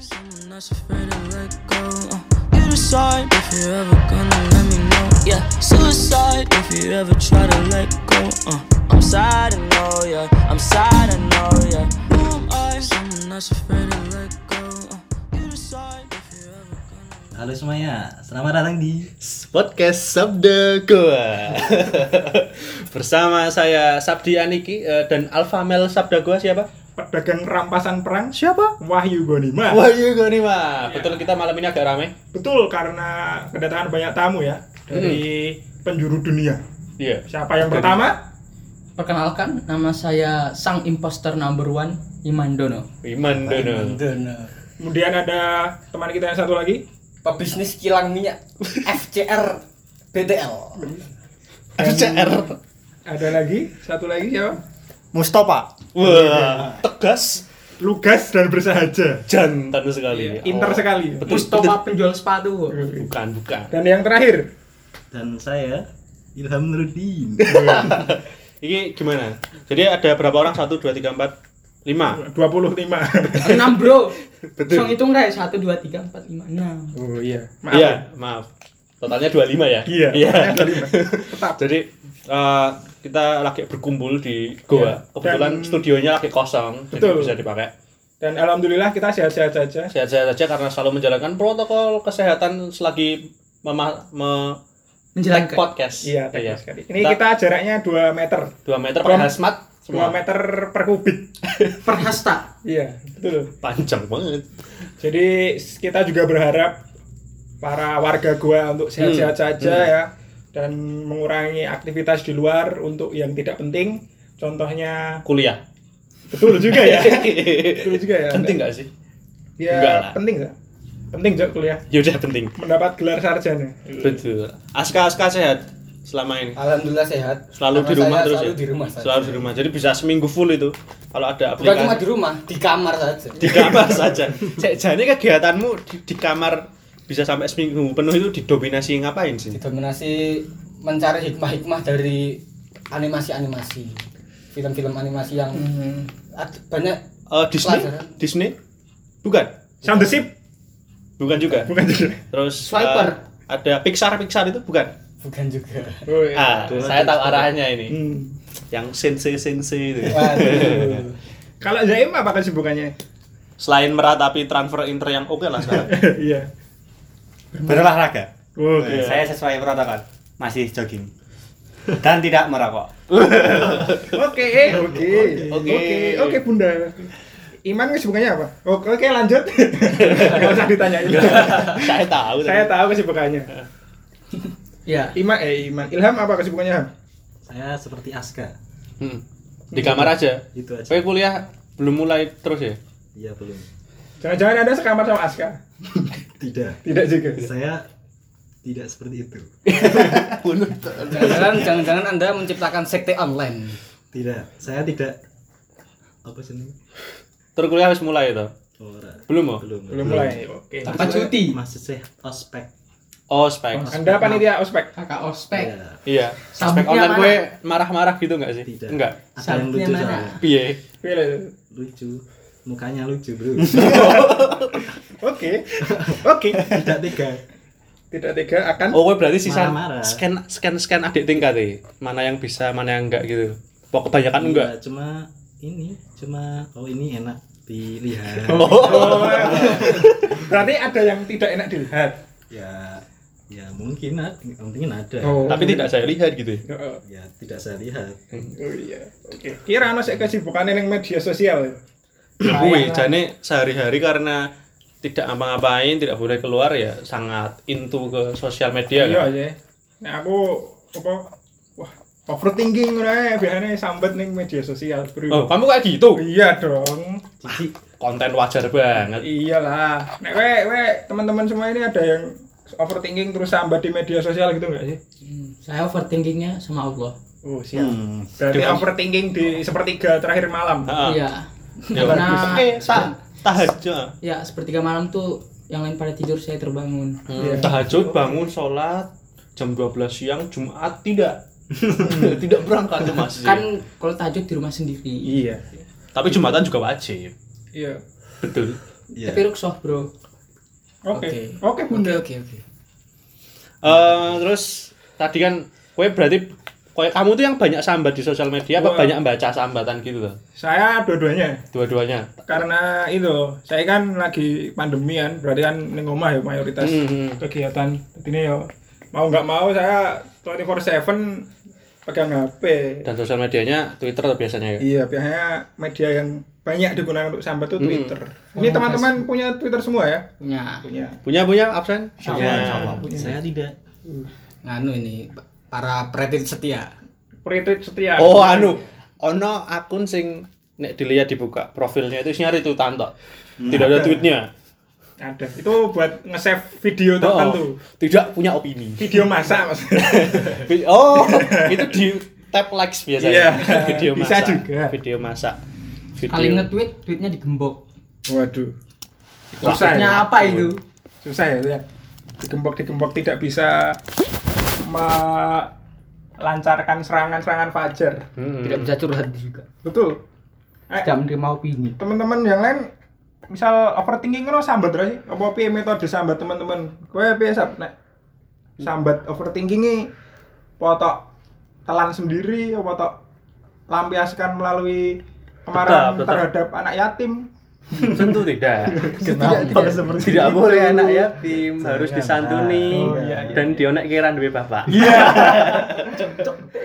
Someone that's afraid to let go. Uh, you decide if you're ever gonna let me know. Yeah, suicide if you ever try to let go. Uh, I'm sad, I know, yeah. I'm sad, I know, yeah. Who am I? Someone that's afraid to let go. Uh, you decide if you're ever gonna. Halo semuanya, selamat datang di podcast Sabda Goa bersama saya Sabdi Aniki eh, dan Alfa Mel Sabda Goa siapa? Pedagang rampasan perang Siapa? Wahyu Gonima. Wahyu Gonima. Betul kita malam ini agak ramai. Betul karena kedatangan banyak tamu ya dari penjuru dunia. Iya. Siapa yang pertama? Perkenalkan, nama saya Sang Imposter Number One, Iman Dono. Iman Dono. Kemudian ada teman kita yang satu lagi. pebisnis kilang minyak FCR BTL FCR. Ada lagi satu lagi siapa? Mustafa. Wah, tegas, Lugas dan bersahaja. jantan sekali. Inter Oh, sekali. Betul, Mustafa penjual sepatu. Bukan, bukan. Dan yang terakhir, Dan saya Ilham Nurudin. Ini gimana? Jadi ada berapa orang? Satu, dua, tiga, empat, lima. 25. Enam bro. Song hitung rek satu dua tiga empat lima enam. Oh iya. Maaf. Iya, ya. maaf. Totalnya 25 ya? Iya. Iya. Totalnya 25. Tetap. Jadi eh, kita lagi berkumpul di goa. Iya. Kebetulan Dan- studionya lagi kosong, jadi Betul. bisa dipakai. Dan alhamdulillah kita sehat-sehat saja. Sehat-sehat saja karena selalu menjalankan protokol kesehatan selagi mema me Menjalankan. podcast. Iya, teknis sekali. Ini Kita- kita jaraknya 2 meter. 2 meter Dua- pakai hazmat 2 semua. meter per kubik. Perhasta. Iya, betul. Panjang banget. Jadi kita juga berharap para warga gua untuk sehat-sehat Hmm. saja ya dan mengurangi aktivitas di luar untuk yang tidak penting. Contohnya Kuliah. betul juga ya. betul juga ya. Penting nggak sih? Ya Enggak lah. penting ya. Penting juga kuliah Yaudah penting. mendapat gelar sarjana. Betul. Aska Aska sehat selama ini. Alhamdulillah sehat Selalu Karena di rumah saya terus selalu ya? di rumah saja. Selalu di rumah. Jadi bisa seminggu full itu. Kalau ada bukan cuma aplikasi di rumah di kamar saja di kamar saja. Cek, Jadi kegiatanmu di, di kamar bisa sampai seminggu penuh itu didominasi ngapain sih? didominasi mencari hikmah-hikmah dari animasi-animasi film-film animasi yang ad- banyak Eh, Disney? Pelajaran. Disney? Bukan. Sound the ship Bukan juga. bukan juga. Terus Swiper. eh, ada Pixar Pixar itu bukan? bukan juga Oh, iya. Ah, saya tahu arahnya ini. Hmm. Yang sensei sensei itu. Kalau Zaim apa kesibukannya? Selain meratapi transfer inter yang oke lah sekarang. Iya. Berolahraga. Oke. Saya sesuai protokol. Masih jogging. Dan tidak merokok. Oke, oke, Oke. oke, oke, Bunda. Iman kesibukannya apa? Oke, oke, lanjut. Gak usah ditanyain. saya tahu. Saya tahu kesibukannya. Ya. Iman, eh Iman, Ilham apa kesibukannya? Ham? Saya seperti Aska. Hmm. Di kamar aja. Itu aja. Oke kuliah belum mulai terus ya? Iya belum. Jangan-jangan ada sekamar sama Aska? Tidak. Tidak juga. Saya tidak seperti itu. jangan-jangan jangan-jangan anda menciptakan sekte online Tidak. Saya tidak apa sih ini? Terus kuliah harus mulai itu. Ora. Belum mau? Belum. Belum mulai. Oke. Tanpa cuti. Masih sih ospek. Oh, spek. Anda panitia ospek. Kakak ospek. Iya. Iya. Spek Sabuknya online gue marah-marah gitu enggak sih? Tidak. Enggak. Ada yang lucu soalnya. Piye? Pilih. Lucu. Mukanya lucu, Bro. Oke. Oke. tidak tega. Tidak tega akan Oh, berarti sisa Marah-marah. scan scan scan adik tingkat ya. Mana yang bisa, mana yang enggak gitu. Pokok kebanyakan enggak. Iya, cuma ini cuma oh ini enak dilihat. Oh. Berarti ada yang tidak enak dilihat. ya ya mungkin ada mungkin ada. Oh. Tapi tidak saya lihat gitu. ya. Oh, Ya tidak saya lihat. oh iya. Oke. Kira ana sik kesibukannya ning media sosial. Gue jane sehari-hari karena tidak ngapa-ngapain, tidak boleh keluar ya sangat into ke sosial media Iya kan. aja. Nah aku apa wah overthinking ae biasanya sambat ning media sosial, Bro. Oh, kamu kayak gitu? Iya dong. Cici Konten wajar banget. Iyalah. Nek we we teman-teman semua ini ada yang overthinking terus sambat di media sosial gitu enggak sih? Hmm, Saya overthinkingnya sama Allah. Oh, siap. Hmm. Berarti Dengan- overthinking di sepertiga terakhir malam. Heeh. Iya. Ya, Karena Oke, ta tahajud. ya sepertiga malam tuh yang lain pada tidur saya terbangun. Iya. Hmm, tahajud bangun sholat jam 12 siang Jumat tidak tidak berangkat ke masjid. Kan kalau tahajud di rumah sendiri. Iya. Tapi Jumatan juga wajib. Iya. Betul. Iya. Tapi ruksoh, Bro. Oke. Oke, Bunda. Oke oke. Eh, terus tadi kan kowe berarti kowe kamu tuh yang banyak sambat di sosial media apa Wah. banyak baca sambatan gitu loh? Saya dua-duanya. Dua-duanya. Karena itu, saya kan lagi pandemian, berarti kan ning omah ya mayoritas Hmm. kegiatan. Ini ya mau nggak mau saya 24/7 pegang HP. Dan sosial medianya Twitter biasanya ya. Iya, biasanya media yang banyak digunakan untuk sambat tuh Hmm. Twitter. Ini teman-teman punya Twitter semua ya? Punya. Punya. Punya punya absen? Iya, punya. saya tidak. Nganu ini para pretit setia. Retweet setia. Oh, anu. Ono akun sing nek dilihat dibuka profilnya itu isinya itu tanto. Tidak ada tweetnya. Ada. Itu buat nge-save video Oh, tertentu. tidak punya opini. Video masak Mas. Oh, itu di tap likes biasanya. Iya, Video bisa masak. juga. Video masak. Video. Kali nge-tweet, tweetnya digembok. Waduh. Susah Maksudnya ya? apa itu? Susah ya, ya. Digembok-digembok tidak bisa melancarkan serangan-serangan fajar. Hmm. Tidak bisa curhat juga. Betul. Eh, Tidak menerima opini. teman-teman yang lain misal overthinking kan sambat ra sih? Apa piye metode sambat teman-teman? Kowe piye sab nek sambat overthinking ini potok telan sendiri apa tok lampiaskan melalui kemarahan terhadap anak yatim? Tentu tidak. Kenapa seperti Tidak boleh anak yatim harus disantuni Oh, iya, iya. dan dionek kira duwe bapak.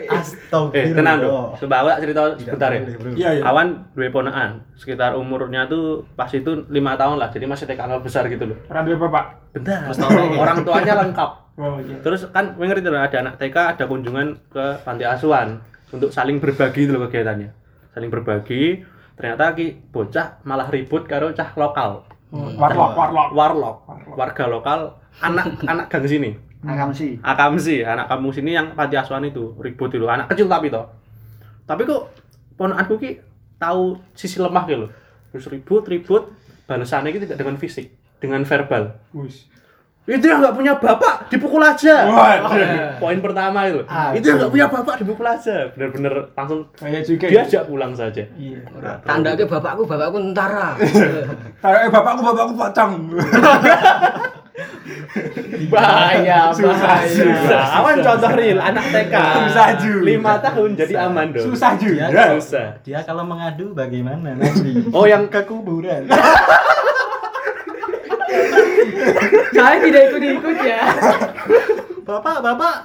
Astagfirullah. Eh, tenang dong. Coba awak cerita sebentar ya. Iya, iya. Awan duwe ponakan, sekitar umurnya tuh pas itu lima tahun lah, jadi masih TK nol besar gitu loh. Ora duwe bapak. Bentar. Orang tuanya lengkap. Oh iya. Terus kan gue ngerti tuh ada anak TK ada kunjungan ke panti asuhan untuk saling berbagi itu loh kegiatannya. Saling berbagi. Ternyata ki bocah malah ribut karo cah lokal. Warlock, warlock. Warlock, warga lokal, anak anak gang sini. Akamsi. Akamsi, anak kampung sini yang panti asuhan itu ribut itu, anak kecil tapi toh. Tapi kok ponakanku ki tahu sisi lemah gitu. Terus ribut, ribut, balasannya itu tidak dengan fisik, dengan verbal. Itu yang nggak punya bapak dipukul aja. Waduh. Poin pertama itu. Itu yang nggak punya bapak dipukul aja. Bener-bener langsung Kayak juga. ya. diajak pulang saja. Iya. Tanda ke bapakku, bapakku tentara. Kayak eh, bapakku, bapakku pocong. Bahaya, Susah, susah. Awan contoh real anak TK. Susah juga. Lima tahun jadi aman dong. Susah juga. Susah. Dia kalau mengadu bagaimana nanti? Oh yang ke kuburan. Saya tidak ikut-ikut ya. Bapak, bapak.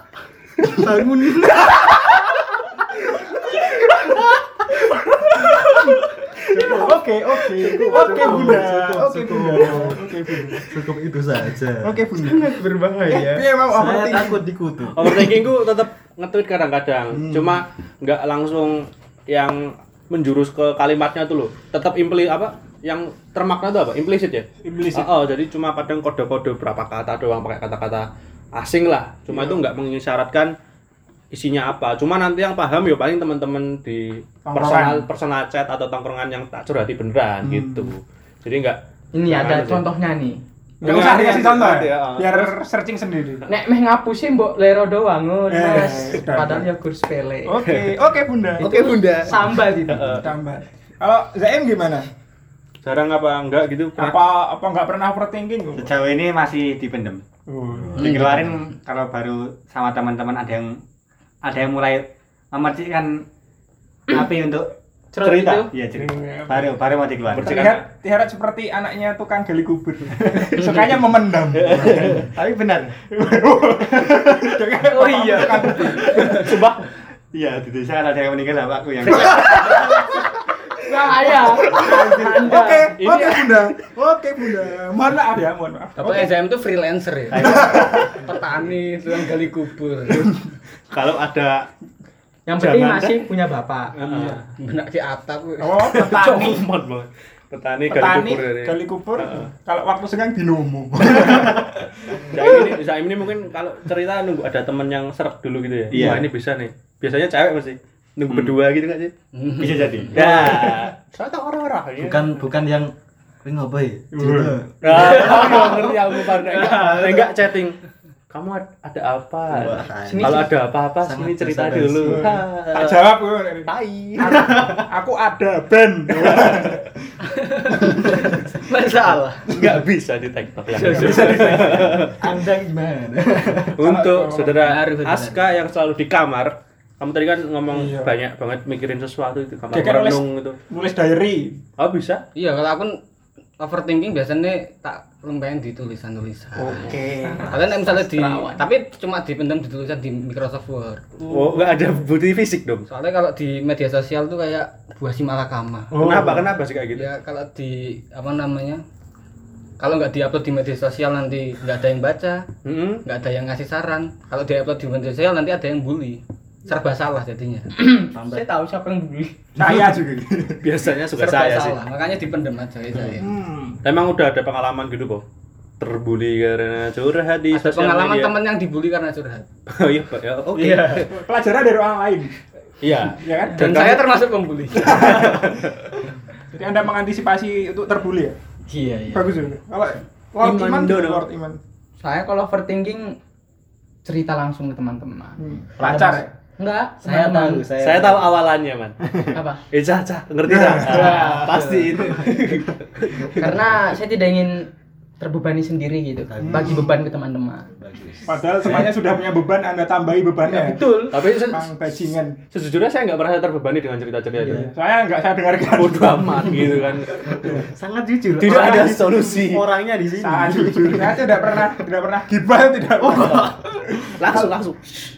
Bangun. Oke, oke. Oke, Bunda. Oke, Bunda. Oke, Bunda. Cukup itu saja. Oke, Bunda. Sangat berbahaya. Iya, mau Saya takut dikutuk. overthinking ku tetap nge-tweet kadang-kadang. Cuma nggak langsung yang menjurus ke kalimatnya tuh loh. Tetap impli apa? Yang termakna tuh apa? Implisit ya? Implisit. Oh, oh, jadi cuma kadang kode-kode berapa kata doang pakai kata-kata asing lah. Cuma itu nggak mengisyaratkan isinya apa. Cuma nanti yang paham ya paling teman-teman di Tongkrongan. personal personal chat atau tongkrongan yang tak curhati beneran gitu. Jadi nggak Ini ada sih. contohnya nih. Enggak usah dikasih contoh Iya, ya. ah. Biar searching sendiri. Nek meh ngapusin mbok lero doang ngono, Eh, Mas. udah. Padahal ya gur sepele. Oke, oke, Bunda. Oke, Bunda. Sambat itu. Tambah. Kalau Zaim gimana? Jarang apa enggak gitu. Pernah- Apa apa nggak pernah overthinking? kok? Sejauh ini masih dipendem. Oh. Dikeluarin kalau baru sama teman-teman ada yang ada yang mulai memercikkan api untuk cerita. itu. Iya, cerita. Baru baru mau dikeluarin. Terlihat terlihat seperti anaknya tukang gali kubur. Sukanya memendam. Tapi benar. oh iya. Coba Iya, di desa ada yang meninggal bapakku yang Anda. Oke, oke Bunda. Oke Bunda. Mohon maaf ya, mohon maaf. Bapak SDM itu freelancer ya. Petani, tukang gali kubur. kalau ada Yang penting masih punya bapak. Heeh. Benak di atap. Oh, petani. Banget. Petani gali Petani kubur ini. gali kubur. Kalau waktu senggang binomo. Saya ini, saya ini mungkin kalau cerita nunggu ada temen yang serak dulu gitu ya. Iya. Wah ini bisa nih. Biasanya cewek pasti nunggu berdua gitu nggak sih? bisa jadi. Ya. Saya tahu orang-orang. ya. Bukan bukan yang Ini ngapain? Gitu. Nah, kamu ngerti aku pada enggak, enggak chatting. Kamu ad- ada apa? Sini Kalau ada apa-apa sini cerita dulu. Tak jawab gue. Tai. Aku ada band. Masalah. nggak bisa di TikTok yang Anda gimana? untuk saudara. Aska yang selalu di kamar kamu tadi kan ngomong Iya. banyak banget mikirin sesuatu itu kan nulis- merenung itu Nulis diary. oh bisa Iya, kalau aku overthinking biasanya tak lembain di tulisan-tulisan. Oke. Kalian misalnya di tapi cuma dipendam di tulisan di Microsoft Word. oh nggak ada bukti fisik dong Soalnya kalau di media sosial tuh kayak buah si malakama. kenapa kenapa sih kayak gitu Ya kalau di apa namanya? Kalau nggak diupload di media sosial nanti nggak ada yang baca, nggak ada yang ngasih saran. Kalau diupload di media sosial nanti ada yang bully. Serba salah jadinya. Saya tahu siapa yang bully. Saya juga. biasanya suka Serba saya sih salah. Makanya dipendem aja ya saya. Hmm. emang udah ada pengalaman gitu kok terbuli karena curhat di Ada sosial pengalaman media. teman yang dibully karena curhat. oh iya Pak. ya oke Pelajaran dari orang lain. iya Ya kan? Dan saya termasuk pembuli. Jadi Anda mengantisipasi untuk terbuli ya? Iya, iya. Bagus juga. Kalau Lord Iman Iman, Dono. Lord Iman. Saya kalau overthinking cerita langsung ke teman-teman. Hmm. Lancar ya? Enggak, Saya teman-teman. tahu, saya, saya tahu awalannya man Apa? eh cah cah ngerti cah? Ah, pasti itu. Karena saya tidak ingin terbebani sendiri gitu. Bagi beban ke teman-teman. Bagus. Padahal semuanya sudah punya beban, Anda tambahi bebannya. Betul. tapi se- Bang bajingan. sejujurnya saya nggak merasa terbebani dengan cerita-cerita itu Saya nggak saya dengarkan. bodoh amat gitu kan Sangat jujur. tidak ada Orangnya- solusi Orangnya di sini. Saya jujur, saya tidak pernah tidak pernah gibah tidak. langsung langsung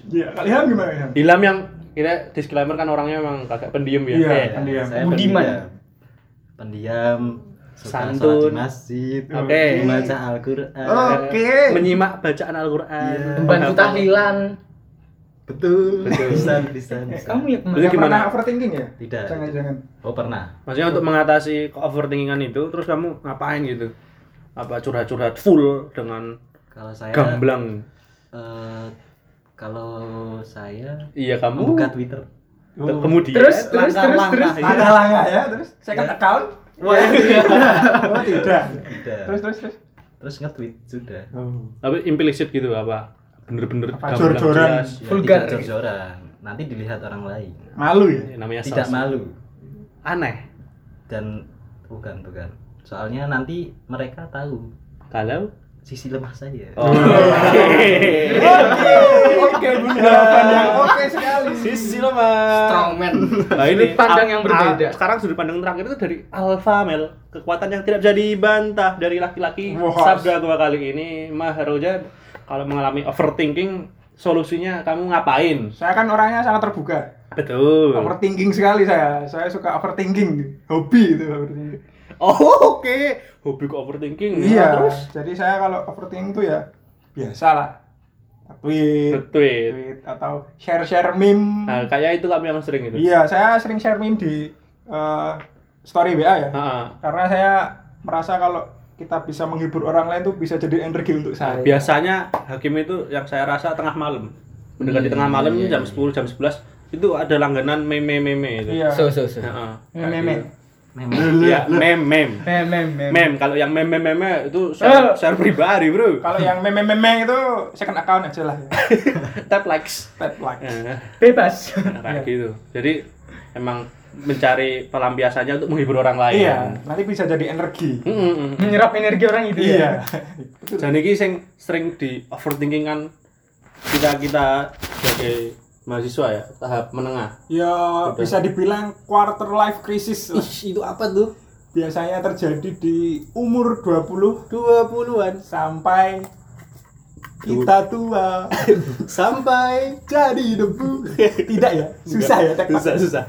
Iya, kalian gimana ya? Ilham yang kita disclaimer kan orangnya memang kagak pendiam ya Iya, Eh, pendiam. Saya Budiman. pendiam. Pendiam. Santun. masjid. Oke. Membaca Al-Qur'an. Oke. menyimak bacaan Al-Qur'an Membantu tahlilan. Betul. Betul. Bisa, bisa, bisa. Kamu ya gimana? pernah overthinking ya? Tidak. Jangan-jangan. Oh, pernah. maksudnya untuk mengatasi overthinkingan itu terus kamu ngapain gitu apa curhat-curhat full dengan Kalau saya gamblang eh, kalau saya iya kamu membuka Twitter. Ke- kemudian Terus, terus, terus, terus. langkah-langkah iya. Ya, terus second account? Wah, tidak. Oh, tidak. Tidak. Terus terus terus. Terus nge-tweet sudah. tapi implisit gitu apa bener-bener jor-joran? jelas. Ya, Vulgar. Tidak jor-joran. Nanti dilihat orang lain. Malu ya? Ya, namanya Tidak sosmed. malu. aneh Dan bukan, bukan. Soalnya nanti mereka tahu kalau sisi lemah saya. oh. Oke, jawaban yang oke sekali. sisi lo mas Strongman. Nah, ini Sudut pandang yang berbeda. sekarang sudut pandang terakhir itu dari alpha male, kekuatan yang tidak bisa dibantah dari laki-laki. Sabda gua kali ini, Maharoja kalau mengalami overthinking, solusinya kamu ngapain? Saya kan orangnya sangat terbuka. Betul. Overthinking sekali saya. Saya suka overthinking. Hobi itu overthinking. Oh, oke. Hobi ke overthinking. Iya, terus Jadi saya kalau overthinking tuh ya biasa lah. Tweet, tweet. tweet atau share-share meme. Nah, kayak itu kamu yang sering itu. Iya, saya sering share meme di eh, story WA ya. Heeh. Karena saya merasa kalau kita bisa menghibur orang lain tuh bisa jadi energi untuk Nah, saya. biasanya hakim itu yang saya rasa tengah malam. Mendekati Hmm, tengah malam iya, jam 10, jam 11 itu ada langganan meme-meme itu. Iya. So so so. Heeh. Meme. Iya, mem mem. Mem, mem, mem. Mem, kalau yang mem mem mem itu share, share pribadi, Bro. Kalau yang meme-meme itu second account aja lah ya. Tap likes. Tap like. Eh, Bebas. kayak gitu. Jadi emang mencari pelampiasannya untuk menghibur orang lain. Iya, nanti bisa jadi energi. Mm, mm, mm. Menyerap energi orang itu Iya. ya. Dan ini sing sering di overthinking kan kita kita sebagai mahasiswa ya tahap menengah. Ya bisa dibilang quarter life crisis. lah. itu apa tuh? Biasanya terjadi di umur 20 20-an sampai kita tua sampai jadi debu. Tidak ya? Susah ya teknik. susah susah.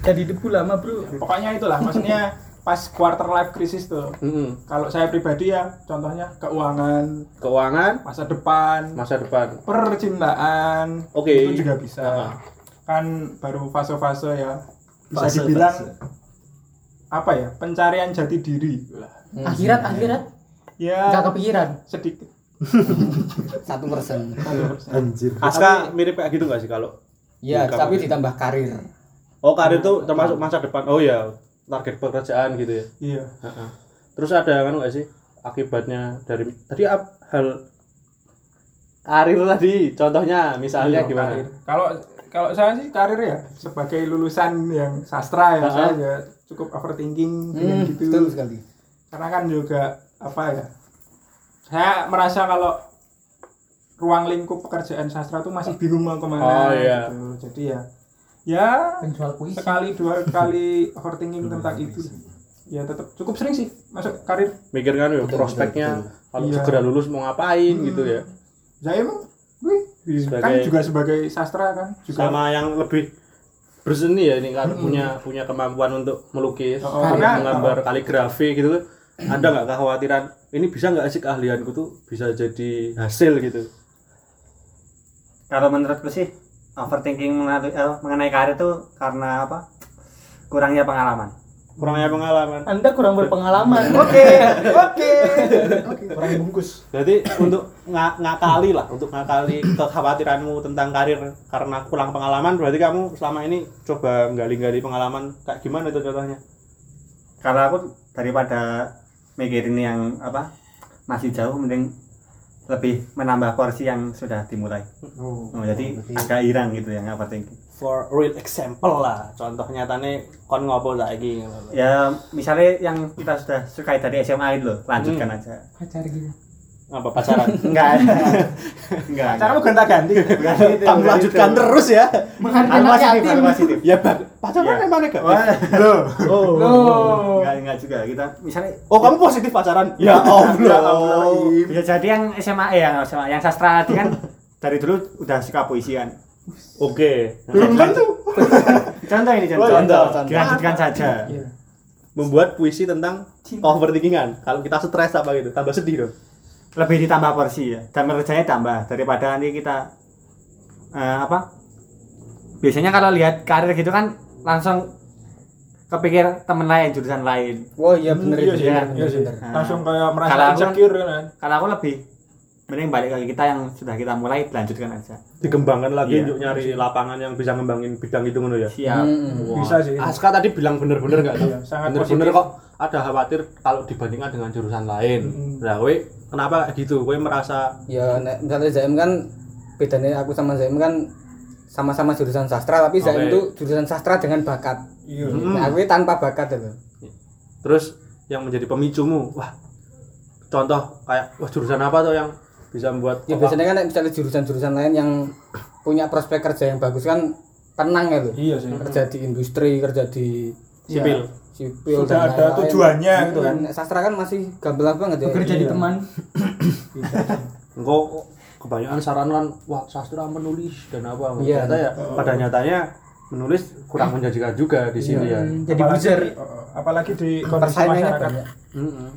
Jadi debu lama, Bro. Pokoknya itulah maksudnya pas quarter life crisis tuh. Mm-mm. Kalau saya pribadi ya contohnya keuangan, Keuangan masa depan, masa depan. percintaan. Oke. Itu juga bisa. Ah. Kan baru fase-fase ya. Bisa Fase-fase. dibilang apa ya? Pencarian jati diri. Lah. Akhirat, akhirat. Ya Enggak kepikiran. sedikit. Satu persen. anjir. Aska mirip kayak gitu gak sih kalau Ya, tapi ditambah karir. Oh karir itu termasuk masa depan. Oh ya target pekerjaan gitu ya. Iya. Heeh. Terus ada kan nggak sih akibatnya dari tadi ap- hal karir tadi contohnya misalnya Iya, gimana? karir. Kalau kalau saya sih karir ya sebagai lulusan yang sastra ya Ah. saya ya cukup overthinking dengan Hmm, gitu. betul sekali. karena kan juga apa ya saya merasa kalau ruang lingkup pekerjaan sastra tuh masih bingung mau ke mana Oh, iya. gitu. jadi ya ya penjual puisi. sekali dua kali overthinking tentang itu. Ya tetap cukup sering sih masuk karir. Mikir kan ya prospeknya kalau Iya. segera lulus mau ngapain gitu ya. Saya emang wih, wih, kan Sebagai- juga sebagai sastra kan juga sama yang lebih berseni ya ini kan punya punya kemampuan untuk melukis Oh, karena- menggambar kaligrafi gitu. Ada nggak kekhawatiran? Ini bisa nggak sih keahlianku tuh bisa jadi hasil gitu? Kalau menurutku sih overthinking mengenai, eh, mengenai karir itu karena apa? Kurangnya pengalaman. kurangnya pengalaman anda kurang berpengalaman oke oke oke kurang bungkus Berarti untuk nga- ngakali lah, untuk ngakali kekhawatiranmu tentang karir karena kurang pengalaman, berarti kamu selama ini coba gali-gali pengalaman kayak gimana itu contohnya? Kalau aku daripada mikirin yang apa masih jauh, mending lebih menambah porsi yang sudah dimulai. oh. Oh, jadi agak irang gitu yang overthinking. For real example lah, contoh nyatane kon ngopo saiki. Ya misalnya yang kita sudah sukai dari SMA itu loh, lanjutkan aja. pacar gitu Apa pacaran? Enggak. Enggak. cara mau gonta ganti kamu lanjutkan terus ya. menghargai positif, positif. Ya, Bang. Pacaran Ya. emang negatif? loh Oh. Enggak, enggak juga. Kita misalnya Oh, kamu positif pacaran? Ya Allah. bisa jadi yang SMA yang SMA yang sastra tadi kan dari dulu udah suka puisi kan. Oke. belum tentu Contoh ini contoh. Oh, contoh, contoh. Dilanjutkan saja. Membuat puisi tentang overthinkingan. Kalau kita stres apa gitu, tambah sedih dong. Lebih ditambah porsi ya. Dan menurut saya tambah daripada nanti kita eh, apa? Biasanya kalau lihat karir gitu kan langsung kepikir temen lain jurusan lain. Wah iya bener iya itu sih ya. iya sih Nah, langsung kayak merasa kalau aku kan- insecure kan Kalau aku lebih mending balik ke kita yang sudah kita mulai lanjutkan aja. Dikembangkan lagi Iya. untuk nyari lapangan yang bisa ngembangin bidang itu ngono ya. Siap. Mm-mm. bisa sih Aska tadi bilang bener-bener nggak tuh? Iya, sangat Bener-bener kok ada khawatir kalau dibandingkan dengan jurusan lain. Mm-mm. Nah, we kenapa kayak gitu? We merasa Ya nek misalnya Zaim kan bedanya aku sama Zaim kan sama-sama jurusan sastra tapi. Zaim itu jurusan sastra dengan bakat. iya Hmm. Nah, aku ini tanpa bakat itu. terus yang menjadi pemicumu, wah contoh kayak wah jurusan apa tuh yang bisa membuat Ya biasanya kan nek misalnya jurusan-jurusan lain yang punya prospek kerja yang bagus kan tenang ya loh. iya sih Kerja di industri, kerja di sipil. Sipil Sudah ada lain-lain. tujuannya gitu kan. Nek Sastra kan masih gamblang banget ya. bekerja di Iya. teman Engkau kebanyakan saran kan wah sastra menulis dan apa Iya. ternyata ya pada nyatanya menulis kurang menjanjikan juga di sini ya. jadi apalagi, buzzer uh, apalagi di kondisi Persaingannya masyarakat banyak. Mm-mm.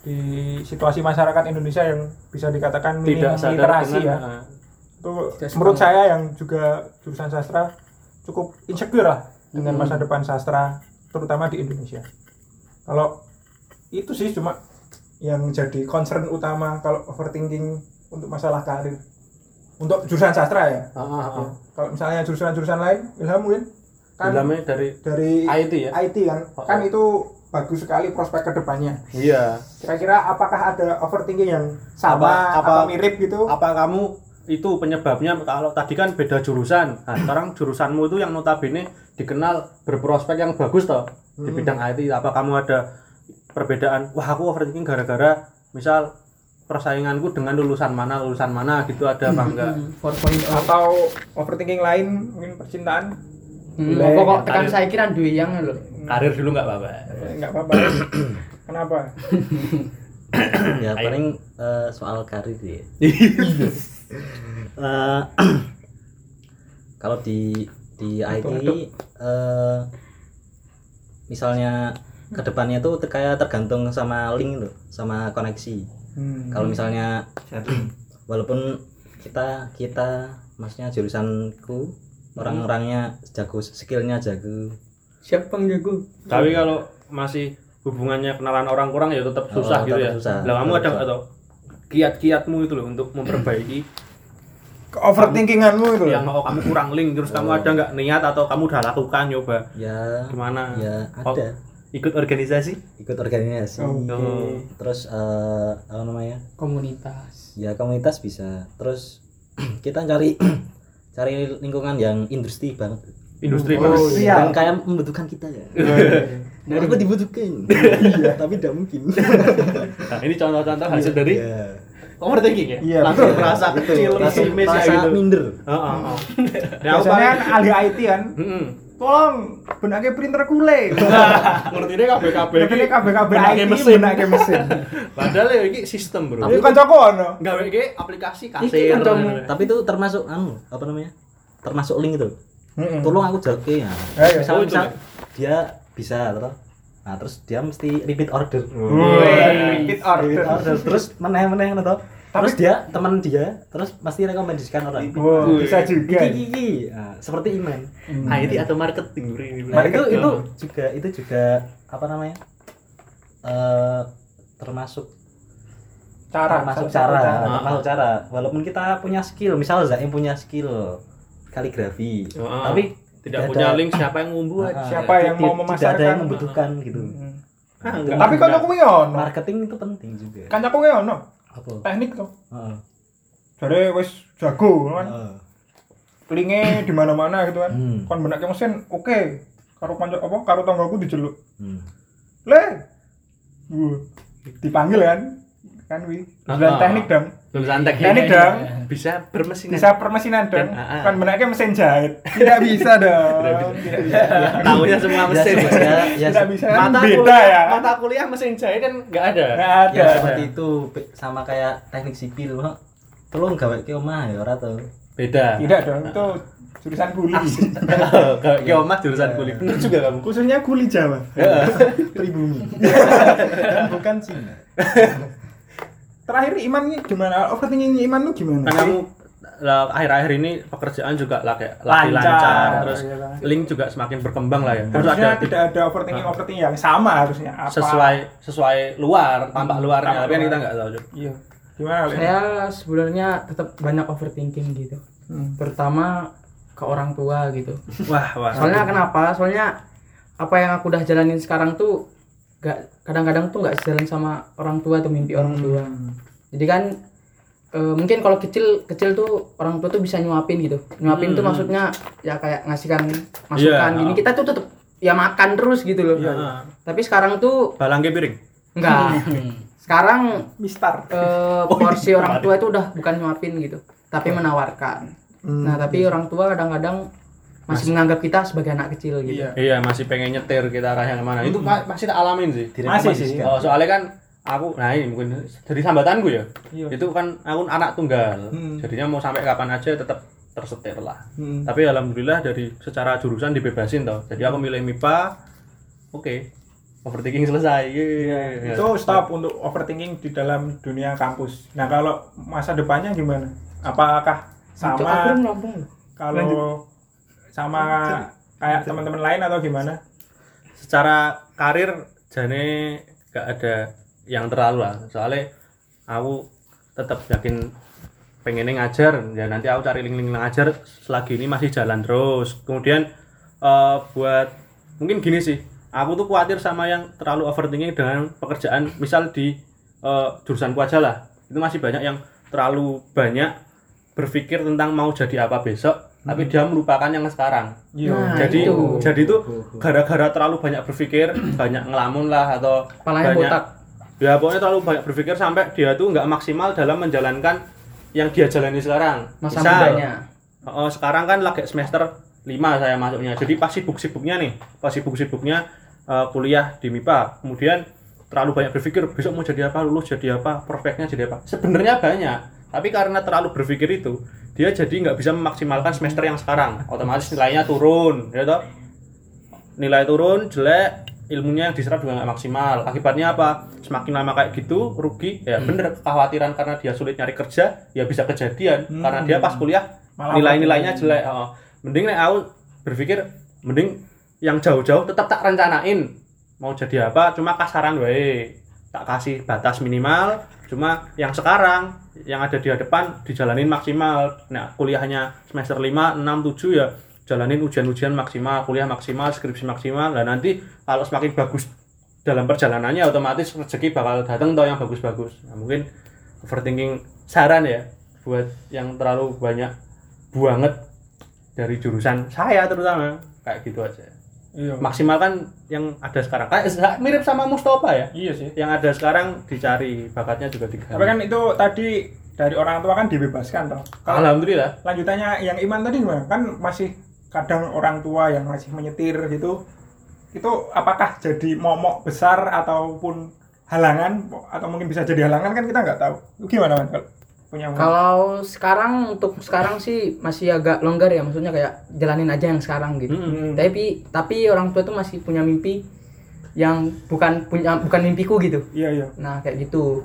di situasi masyarakat Indonesia yang bisa dikatakan Tidak sadar literasi dengan ya ah, itu Tidak menurut saya yang juga jurusan sastra cukup insecure lah dengan Hmm. masa depan sastra terutama di Indonesia. Kalau itu sih cuma yang jadi concern utama kalau overthinking untuk masalah karir. Untuk jurusan sastra ya. Ah, ah, ah. kalau misalnya jurusan-jurusan lain ilham mungkin? Kan Dalamnya dari dari IT ya. IT kan. Oh, kan oh. itu bagus sekali prospek ke depannya Iya. kira-kira apakah ada overthinking yang sama Apa- apa- atau mirip gitu? apa kamu itu penyebabnya? Kalau tadi kan beda jurusan. Nah sekarang jurusanmu itu yang notabene dikenal berprospek yang bagus toh di bidang IT apa kamu ada perbedaan? Wah aku overthinking gara-gara misal persainganku dengan lulusan mana lulusan mana gitu ada apa enggak? 4.0 atau overthinking lain mungkin percintaan? Hmm, Boleh. apa kok tekan Karir. saya kira duwe yang lho? Karir dulu nggak apa-apa. Nggak apa-apa. Kenapa? Ya paling eh, soal karir ya. Eh, kalau di di IT eh, misalnya ke depannya tuh kayak tergantung sama link loh sama koneksi. Hmm. kalau misalnya walaupun kita kita maksudnya jurusanku orang-orangnya jago skillnya jago. Siapa bang jago? Tapi kalau masih hubungannya kenalan orang kurang ya tetap susah Oh, gitu ya. tetap susah. lah kamu ada Tetap nggak tau kiat-kiatmu itu loh untuk memperbaiki overthinkinganmu itu yang mau kamu kurang link terus kamu ada nggak niat atau kamu udah lakukan nyoba ya gimana ya Oh, ada ikut organisasi ikut organisasi Oke. Oh. terus eh, apa namanya komunitas ya komunitas bisa terus kita cari cari lingkungan yang industri banget industri Oh, Mas. iya. dan kayak membutuhkan kita ya Aku dibutuhkan. Tapi tidak mungkin. Nah, ini contoh-contoh hasil dari Iya. Overthinking ya. Iya, langsung betul. merasa kecil, Langsung pesimis rasa kayak gitu. minder. Heeh, heeh. Ya, aku Biasanya kan ahli IT kan. Tolong benake printer kule. ngerti deh KBKB Benake KBKB benake IT mesin. benake mesin. Padahal ya ini sistem, Bro. Tapi kan kancaku ono. Gawe iki aplikasi Iki kasir. Tapi itu termasuk anu, apa namanya? Termasuk link itu. Heeh. Tolong aku jalke ya. Ayo. Misal, Oh, misal dia bisa terus Nah, terus dia mesti repeat order. Repeat order. Repeat order. Terus meneh-meneh ngono. Terus dia teman dia terus pasti rekomendasikan orang. Wow, bisa juga. Iki iki. Nah, seperti iman. IT atau marketing. Nah, itu Marketing. itu juga itu juga apa namanya? Eh termasuk Cara, termasuk satu cara, termasuk cara. Walaupun kita punya skill, misal Zaim punya skill kaligrafi, Heeh. tapi tidak tidak punya ada- link siapa yang membuat. Ah, Siapa yang mau Tidak ada memasarkan. yang membutuhkan gitu. Hmm. Ah, Tapi kan kancaku kuwi ono. Marketing itu penting juga. Kancaku kuwi ono. Apa? Teknik tuh. Heeh. Jare wis jago kan. Heeh. Linge di mana-mana gitu kan. Hmm. Kon benake mesin oke. Karo kanca apa karo tanggaku dijeluk. Hmm. Le. Dipanggil kan. Kan wi. Ah. teknik dong. Lulusan teknik. Teknik dong. Bisa bermesin. Bisa permesinan dong. Dan, ah, ah. Kan benake mesin jahit. Tidak bisa dong. Tidak bisa. Tahunya semua Ya, mesin. se- ya, ya, Tidak bisa Mata beda kuliah, ya. mata kuliah mesin jahit kan nggak ada. Nggak ada. ya seperti itu sama kayak teknik sipil. Mak. Tolong gawe ke omah ya ora to. Beda. Tidak dong. Itu jurusan kuli. Kayak ke omah jurusan kulit. Bener juga kamu. Khususnya kuli Jawa. Pribumi. Bukan Cina. Terakhir Iman nih gimana? Overthinking Iman lu gimana? Kan kamu lah, akhir-akhir ini pekerjaan juga lah kayak lagi Lancar, lancar, terus iya kan. link juga semakin berkembang lah ya. Terus harusnya ada tidak ada overthinking overthinking yang sama harusnya apa sesuai sesuai luar, tampak luarnya, tampak tapi kan kita nggak tahu. Iya gimana? Saya sebenarnya tetap banyak overthinking gitu. Hmm. Terutama ke orang tua gitu. Wah, wah. Soalnya kenapa? Soalnya apa yang aku udah jalanin sekarang tuh gak kadang-kadang tuh nggak sejalan sama orang tua atau mimpi orang tua. Jadi kan eh, mungkin kalau kecil kecil tuh orang tua tuh bisa nyuapin gitu. Nyuapin tuh Hmm. maksudnya ya kayak ngasihkan masukan Iya. gini. Kita tuh tetep ya makan terus gitu loh. Iya. Tapi sekarang tuh Balangke piring. enggak. sekarang Mistar eh, Oh, porsi orang tua itu udah bukan nyuapin gitu, tapi menawarkan. Hmm. Nah, tapi orang tua kadang-kadang masih menganggap kita sebagai anak kecil gitu. iya Iya, masih pengen nyetir kita arahnya ke mana. Itu pa- pasti tak alamin sih. Masih sih. Direkomendasikan. Oh, soalnya kan aku, nah ini mungkin dari sambatanku ya. Iya. Itu kan aku anak tunggal. Hmm. Jadinya mau sampai kapan aja tetap tersetir lah. Hmm. Tapi alhamdulillah dari secara jurusan dibebasin toh. Jadi aku milih MIPA. Oke. Overthinking selesai. Yeay. itu stop untuk overthinking di dalam dunia kampus nah kalau masa depannya gimana apakah sama kalau sama kayak teman-teman lain atau gimana? Secara karir jane gak ada yang terlalu lah. Soalnya aku tetap yakin pengennya ngajar. Ya nanti aku cari link-link ngajar. Selagi ini masih jalan terus. Kemudian eh, buat mungkin gini sih. Aku tuh khawatir sama yang terlalu overthinking dengan pekerjaan. Misal di eh, jurusanku aja lah. Itu masih banyak yang terlalu banyak berpikir tentang mau jadi apa besok tapi dia melupakan yang sekarang. Nah, jadi itu. jadi itu gara-gara terlalu banyak berpikir banyak ngelamun lah atau Kepalanya banyak botak. ya pokoknya terlalu banyak berpikir sampai dia tuh nggak maksimal dalam menjalankan yang dia jalani sekarang. Masa Misal, mudanya. oh, sekarang kan lagi semester 5 saya masuknya. Jadi pas sibuk-sibuknya nih pas sibuk-sibuknya eh, kuliah di MIPA kemudian terlalu banyak berpikir besok mau jadi apa lulus jadi apa prospeknya jadi apa. Sebenarnya banyak tapi karena terlalu berpikir itu dia jadi nggak bisa memaksimalkan semester yang sekarang. Otomatis nilainya turun ya toh? Nilai turun jelek ilmunya yang diserap juga nggak maksimal. Akibatnya apa? Semakin lama kayak gitu rugi. Ya bener kekhawatiran karena dia sulit nyari kerja ya bisa kejadian. Hmm. karena dia pas kuliah nilai-nilainya jelek oh. mending nek aku berpikir mending yang jauh-jauh tetap tak rencanain mau jadi apa cuma kasaran wae. Tak kasih batas minimal cuma yang sekarang yang ada di depan dijalanin maksimal. Nah kuliahnya semester 5, 6, 7 ya jalanin ujian-ujian maksimal kuliah maksimal skripsi maksimal. Dan nanti kalau semakin bagus dalam perjalanannya otomatis rezeki bakal datang toh yang bagus-bagus. Nah, mungkin overthinking saran ya buat yang terlalu banyak banget dari jurusan saya terutama kayak gitu aja Iya. maksimal kan yang ada sekarang kayak mirip sama Mustafa ya Iya sih. yang ada sekarang dicari bakatnya juga digali Tapi kan itu tadi dari orang tua kan dibebaskan toh. Kalau alhamdulillah lanjutannya yang iman tadi gimana? Kan masih kadang orang tua yang masih menyetir gitu. Itu apakah jadi momok besar ataupun halangan atau mungkin bisa jadi halangan kan kita nggak tahu. Gimana man? Kalau punya Man? Kalau sekarang untuk sekarang sih masih agak longgar ya, maksudnya kayak jalanin aja yang sekarang gitu. Hmm. Tapi tapi orang tua tuh masih punya mimpi yang bukan punya bukan mimpiku gitu. Iya iya. Nah kayak gitu.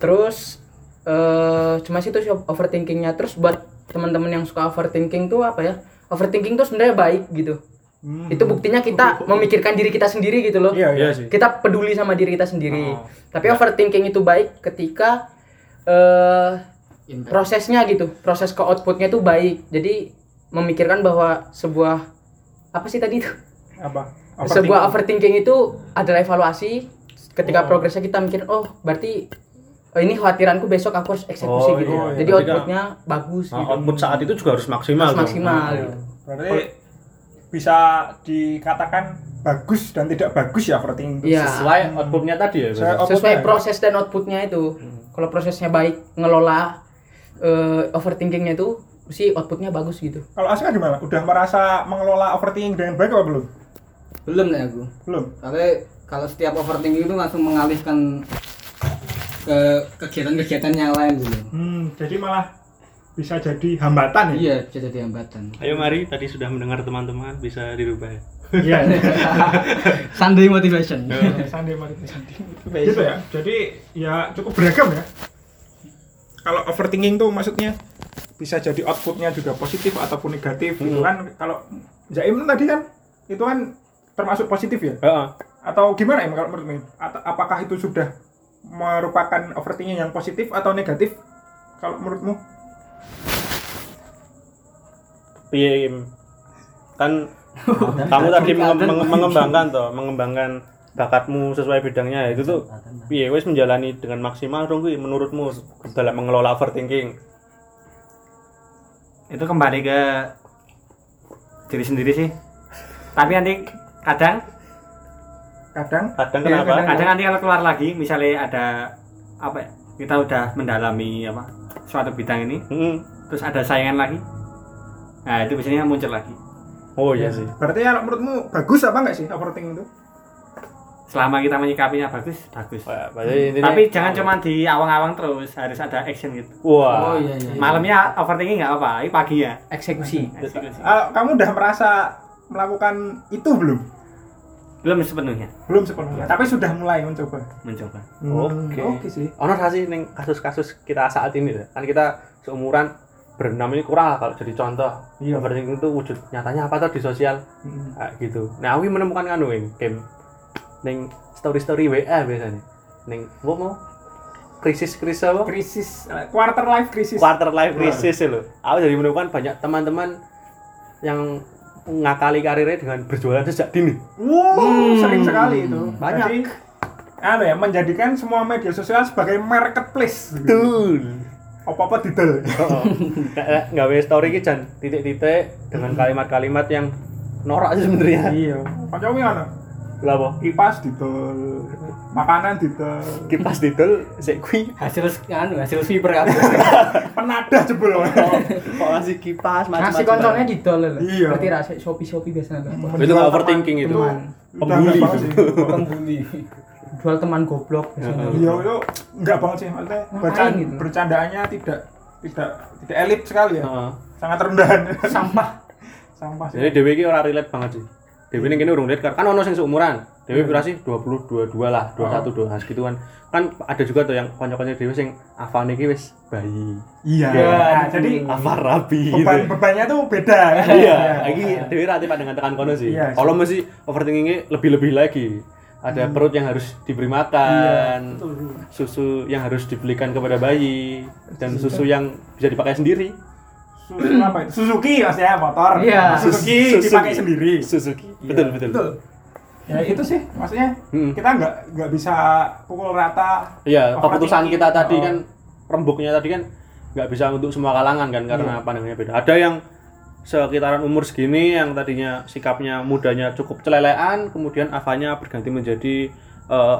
Terus eh cuma sih itu sih overthinkingnya. Terus buat teman-teman yang suka overthinking tuh apa ya? Overthinking tuh sebenarnya baik gitu. Hmm. Itu buktinya kita memikirkan diri kita sendiri gitu loh. Iya iya. iya sih Kita peduli sama diri kita sendiri. Oh. Tapi overthinking itu baik ketika eh prosesnya gitu, proses ke outputnya tuh baik. Jadi memikirkan bahwa sebuah apa sih tadi itu? Apa? Sebuah overthinking itu adalah evaluasi ketika Oh. progresnya kita mikir, oh berarti oh, ini khawatiranku besok aku harus eksekusi Oh, gitu. iya, iya. Jadi Ketika- outputnya bagus Nah, gitu. output saat itu juga harus maksimal Harus maksimal. Iya. Berarti bisa dikatakan bagus dan tidak bagus ya overthinking itu. Iya. sesuai outputnya tadi ya Sesuai? Sesuai outputnya. proses dan outputnya itu. Kalau prosesnya baik, ngelola eh, overthinkingnya itu sih outputnya bagus gitu. Kalau Aska gimana? Udah merasa mengelola overthinking dengan baik apa belum? belum nih aku Belum. Soalnya kalau setiap overthinking itu langsung mengalihkan ke kegiatan-kegiatan yang lain dulu Hmm, jadi malah bisa jadi hambatan ya? iya bisa jadi hambatan ayo mari tadi sudah mendengar teman-teman bisa dirubah ya Iya. Sunday motivation mari sandi. Gitu ya. Jadi ya cukup beragam ya. Kalau overthinking tuh maksudnya bisa jadi outputnya juga positif ataupun negatif gitu Hmm. kan. Kalau Zaim tadi kan itu kan termasuk positif ya? Heeh. Atau gimana ya kalau menurut Min? Atau apakah itu sudah merupakan overthinking yang positif atau negatif? Kalau menurutmu? Im? kan kamu tadi menge- menge- mengembangkan toh mengembangkan bakatmu sesuai bidangnya. Itu tuh piye wis menjalani dengan maksimal dong menurutmu dalam mengelola overthinking? Itu kembali ke diri sendiri sih. Tapi nanti kadang Kadang? Kadang Iya, kenapa? kadang. kadang nanti kalau keluar lagi misalnya ada apa ya, kita udah mendalami apa suatu bidang ini Mm-mm. terus ada saingan lagi. Nah itu biasanya muncul lagi oh iya sih berarti kalau menurutmu bagus apa enggak sih overthinking itu? selama kita menyikapinya bagus bagus Wah, berarti intinya- tapi jangan cuma di awang-awang terus harus ada action gitu wah oh iya iya malamnya overthinking nggak apa ini paginya Eksekusi. Eksekusi. Ah, kamu udah merasa melakukan itu belum? belum sepenuhnya Belum sepenuhnya, tapi sudah mulai mencoba. mencoba Oke. Hmm, Oke sih. ono sih ning kasus-kasus kita saat ini ya? kan kita seumuran berenam ini kurang lah kalau jadi contoh Iya. overthinking itu wujud nyatanya apa tuh di sosial Hmm. Kayak gitu. Nah, aku menemukan kan wing game ning story story WA biasanya. Ning apa mau krisis krisis apa? Krisis, quarter life krisis. Quarter life crisis loh. Aku jadi menemukan banyak teman-teman yang ngakali karirnya dengan berjualan sejak dini. Wow, sering sekali itu. Banyak. Jadi, anu ya, menjadikan semua media sosial sebagai marketplace. Betul. Apa-apa didel. Nggak wes story ki jan titik-titik dengan kalimat-kalimat yang norak sih sebenarnya. iya. Kancamu ngono. Lah apa? Kipas didel, makanan didel, Kipas didol sik kuwi hasil anu hasil sweeper kan penadah jebol. kok ngasih kipas Ngasih konsolnya loh. Iya. Berarti rasa Shopee Shopee biasanya. Itu overthinking itu. Pembuli pembuli Jual teman goblok biasanya. Iya, itu enggak banget sih. Maksudnya bercanda, gitu? bercandaannya tidak tidak tidak elit sekali ya. Heeh. Sangat rendahan. Sampah. Sampah sih. Jadi Dewi ini orang relate banget sih. Dewi ini kini urung relate kan ono sing seumuran. Dewi Hmm. berarti 20 22 lah, 21 Oh. 2 gitu kan. Kan ada juga tuh yang kanca-kanca Dewi sing afane iki wis bayi. Iya. Ya, Nah, jadi Apa rabi gitu. beban bebannya tuh beda. Iya, iki Dewi rati pada dengan tekan kono sih. Iya, Kalau mesti overthinkingnya lebih-lebih lagi. Ada Hmm. perut yang harus diberi Iya, makan, susu yang harus dibelikan kepada bayi, dan susu yang bisa dipakai sendiri. Susu apa itu? Suzuki maksudnya motor. Iya. Suzuki Suzuki. dipakai sendiri. Suzuki. Iya, Betul, betul. Betul. Ya itu sih maksudnya Hmm. kita nggak nggak bisa pukul rata. Iya, keputusan kita tadi Oh. kan rembuknya tadi kan nggak bisa untuk semua kalangan kan karena pandangannya beda. Ada yang sekitaran umur segini yang tadinya sikapnya mudanya cukup celelean kemudian afanya berganti menjadi eh,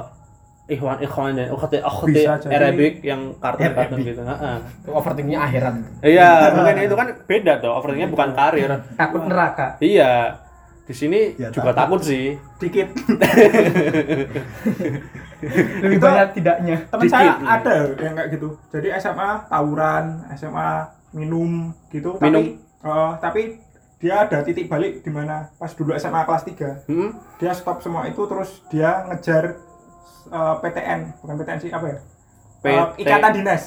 ikhwan ikhwan dan ukhti ukhti. Arabic yang kartun kartun gitu Heeh. Overthinkingnya akhirat. iya mungkin itu kan beda tuh overthinkingnya bukan karir. Takut neraka. Iya di sini Ya, juga takut sih. Dikit. Lebih Itu- banyak tidaknya. teman saya ada yang kayak gitu. Jadi SMA tawuran SMA minum gitu Minum. tapi eh, tapi dia ada titik balik di mana pas dulu SMA kelas 3 Hmm? dia stop semua itu terus dia ngejar eh, PTN bukan PTN sih apa ya Eh, PT. ikatan dinas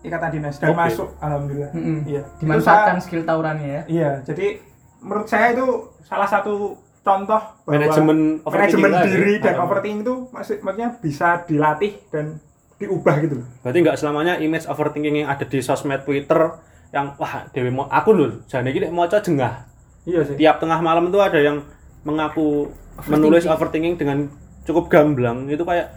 ikatan dinas dan Oke. masuk alhamdulillah Mm-mm. iya Itu dimanfaatkan saya- skill tawurannya ya iya jadi menurut saya itu salah satu contoh bahwa manajemen overthinking manajemen diri dan Ah. overthinking itu maksud maksudnya bisa dilatih dan diubah gitu loh Berarti nggak selamanya image overthinking yang ada di sosmed Twitter yang wah dewi mau aku loh jadi gini mau jengah. Iya sih. Tiap tengah malam itu ada yang mengaku menulis overthinking dengan cukup gamblang. Itu kayak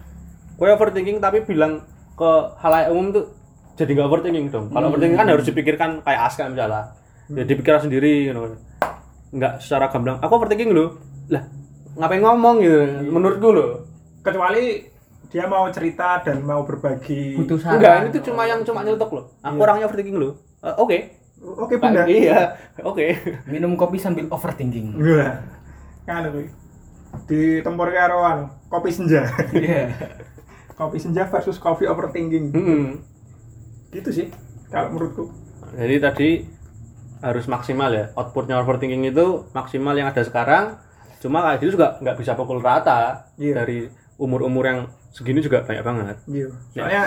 gue overthinking tapi bilang ke halayak umum tuh jadi nggak overthinking dong. Kalau overthinking kan harus dipikirkan kayak aska misalnya. Ya dipikir sendiri gitu. nggak secara gamblang. Aku overthinking loh lah ngapain ngomong gitu? Menurutku loh kecuali dia mau cerita dan mau berbagi butuh saran. Enggak ini tuh cuma yang cuma nyelotok loh aku orangnya overthinking loh Eh, oke oke bunda iya oke Minum kopi sambil overthinking. Wah, kan itu di tempur karoan kopi senja Iya. kopi senja versus kopi overthinking Mm-mm. gitu sih kalau menurutku Jadi tadi harus maksimal ya outputnya overthinking itu maksimal yang ada sekarang. Cuma kayak gitu juga nggak bisa pukul rata Iya. dari umur-umur yang segini juga banyak banget. Iya. Soalnya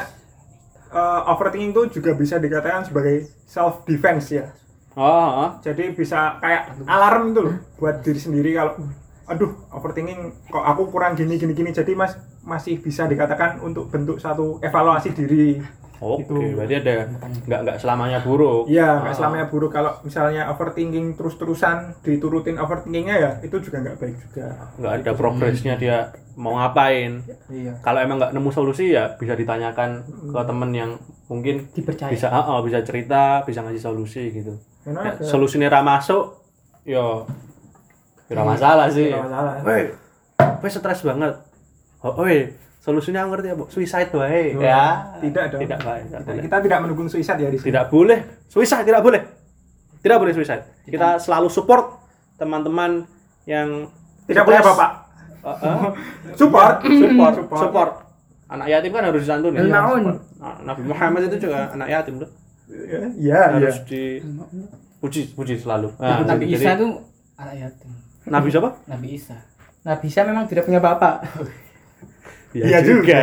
eh, overthinking itu juga bisa dikatakan sebagai self defense ya. Oh, oh. Jadi bisa kayak alarm itu loh buat diri sendiri kalau aduh overthinking kok aku kurang gini gini gini jadi mas masih bisa dikatakan untuk bentuk satu evaluasi diri. Oke. Itu. Berarti ada nggak nggak selamanya buruk. Iya, nggak Ah. selamanya buruk kalau misalnya overthinking terus-terusan diturutin overthinkingnya ya itu juga nggak baik juga. nggak ada progresnya dia mau ngapain. Iya. Kalau emang nggak nemu solusi ya bisa ditanyakan ke temen yang mungkin dipercaya bisa ah, ah, bisa cerita, bisa ngasih solusi gitu. Karena Ya, solusinya ra masuk, yo ya ra masalah sih. nggak masalah. Woi, gue stres banget. Oh, woi, solusinya aku ngerti ya, Bu. Suicide wae. Ya, Tidak dong. Tidak baik, tidak boleh. Kita tidak mendukung suicide ya di sini. Tidak boleh. Suicide tidak boleh. Tidak boleh suicide. Kita selalu support teman-teman yang Tidak punya stres. bapak. Uh, uh, Support, support, Support. support. Anak yatim kan harus disantuni. Iya, Nah. Nabi Muhammad itu juga anak yatim tuh. Iya, iya. Harus dipuji, puji selalu. Nah, Nabi Isa tuh anak yatim. Nabi siapa? Nabi Isa. nah bisa memang tidak punya bapak Iya juga.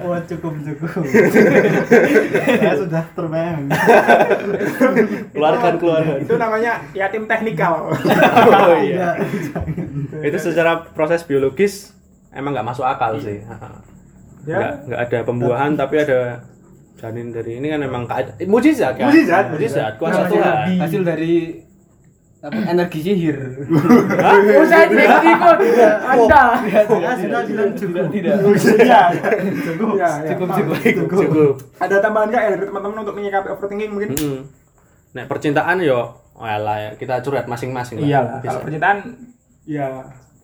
Wah cukup cukup. Saya sudah terbayang. keluarkan, keluarkan. Itu namanya yatim teknikal. Oh iya. itu secara proses biologis emang nggak masuk akal sih. Ya. Nggak nggak ada pembuahan tapi ada janin dari ini kan emang keada- mujizat kan? Mujizat. mujizat kuasa Tuhan. Hasil dari apa, energi sihir. oh saya tidak ikut anda sudah bilang cukup. Tidak. Iya. Cukup. Iya, iya. Cukup cukup. Cukup. Ada tambahan nggak ya dari teman-teman untuk menyikapi overthinking mungkin? Nek percintaan yo, walah ya kita curhat masing-masing lah. Iya. Kalau percintaan ya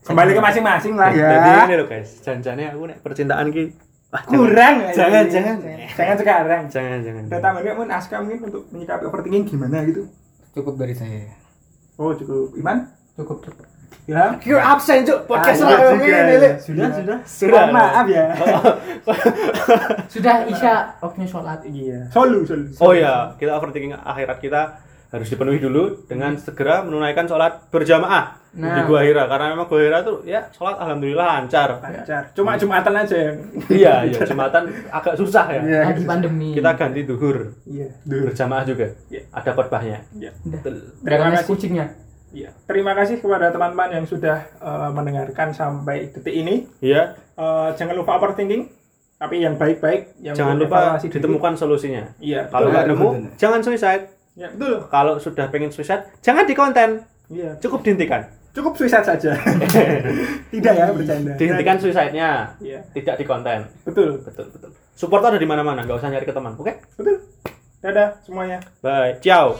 kembali ke masing-masing lah ya. Jadi ini loh guys, janjiannya aku nek percintaan ki Kurang. Jangan, ya. jangan. Jangan sekarang. Jangan, jangan. Ada tambahan nggak mungkin Aska mungkin untuk menyikapi overthinking gimana gitu? Cukup dari saya. Oh cukup. Iman? cukup cukup Ya. You're absent, Cuk. Podcast Ah, iya lah, juga. ini. Sudah sudah. Sudah. Mohon maaf ya. sudah isya waktunya sholat Iya. Solu, solu. Oh iya, kita overthinking akhirat kita harus dipenuhi dulu dengan segera menunaikan sholat berjamaah Nah. di Gua Hira karena memang Gua Hira tuh ya sholat alhamdulillah lancar. Lancar. Cuma jumatan aja yang. iya, iya, jumatan agak susah ya. Iya. lagi pandemi Kita ganti duhur Iya. berjamaah juga. Iya. Ada khotbahnya. Iya. Betul. Terima kasih. kucingnya Iya. Terima kasih kepada teman-teman yang sudah eh, mendengarkan sampai detik ini. Iya, Eh, jangan lupa overthinking, tapi yang baik-baik. Yang jangan lupa evaluasi diri. ditemukan solusinya. Iya. Kalau nggak nemu, jangan suicide. Ya, betul. Kalau sudah pengen suicide, jangan di konten. Iya. Cukup dihentikan. Cukup suicide saja. Tidak ya bercanda. Dihentikan suicide-nya, Iya. tidak di konten. Betul. Betul, betul. Support ada di mana-mana, nggak usah nyari ke teman. Oke? Betul. Dadah semuanya. Bye. Ciao.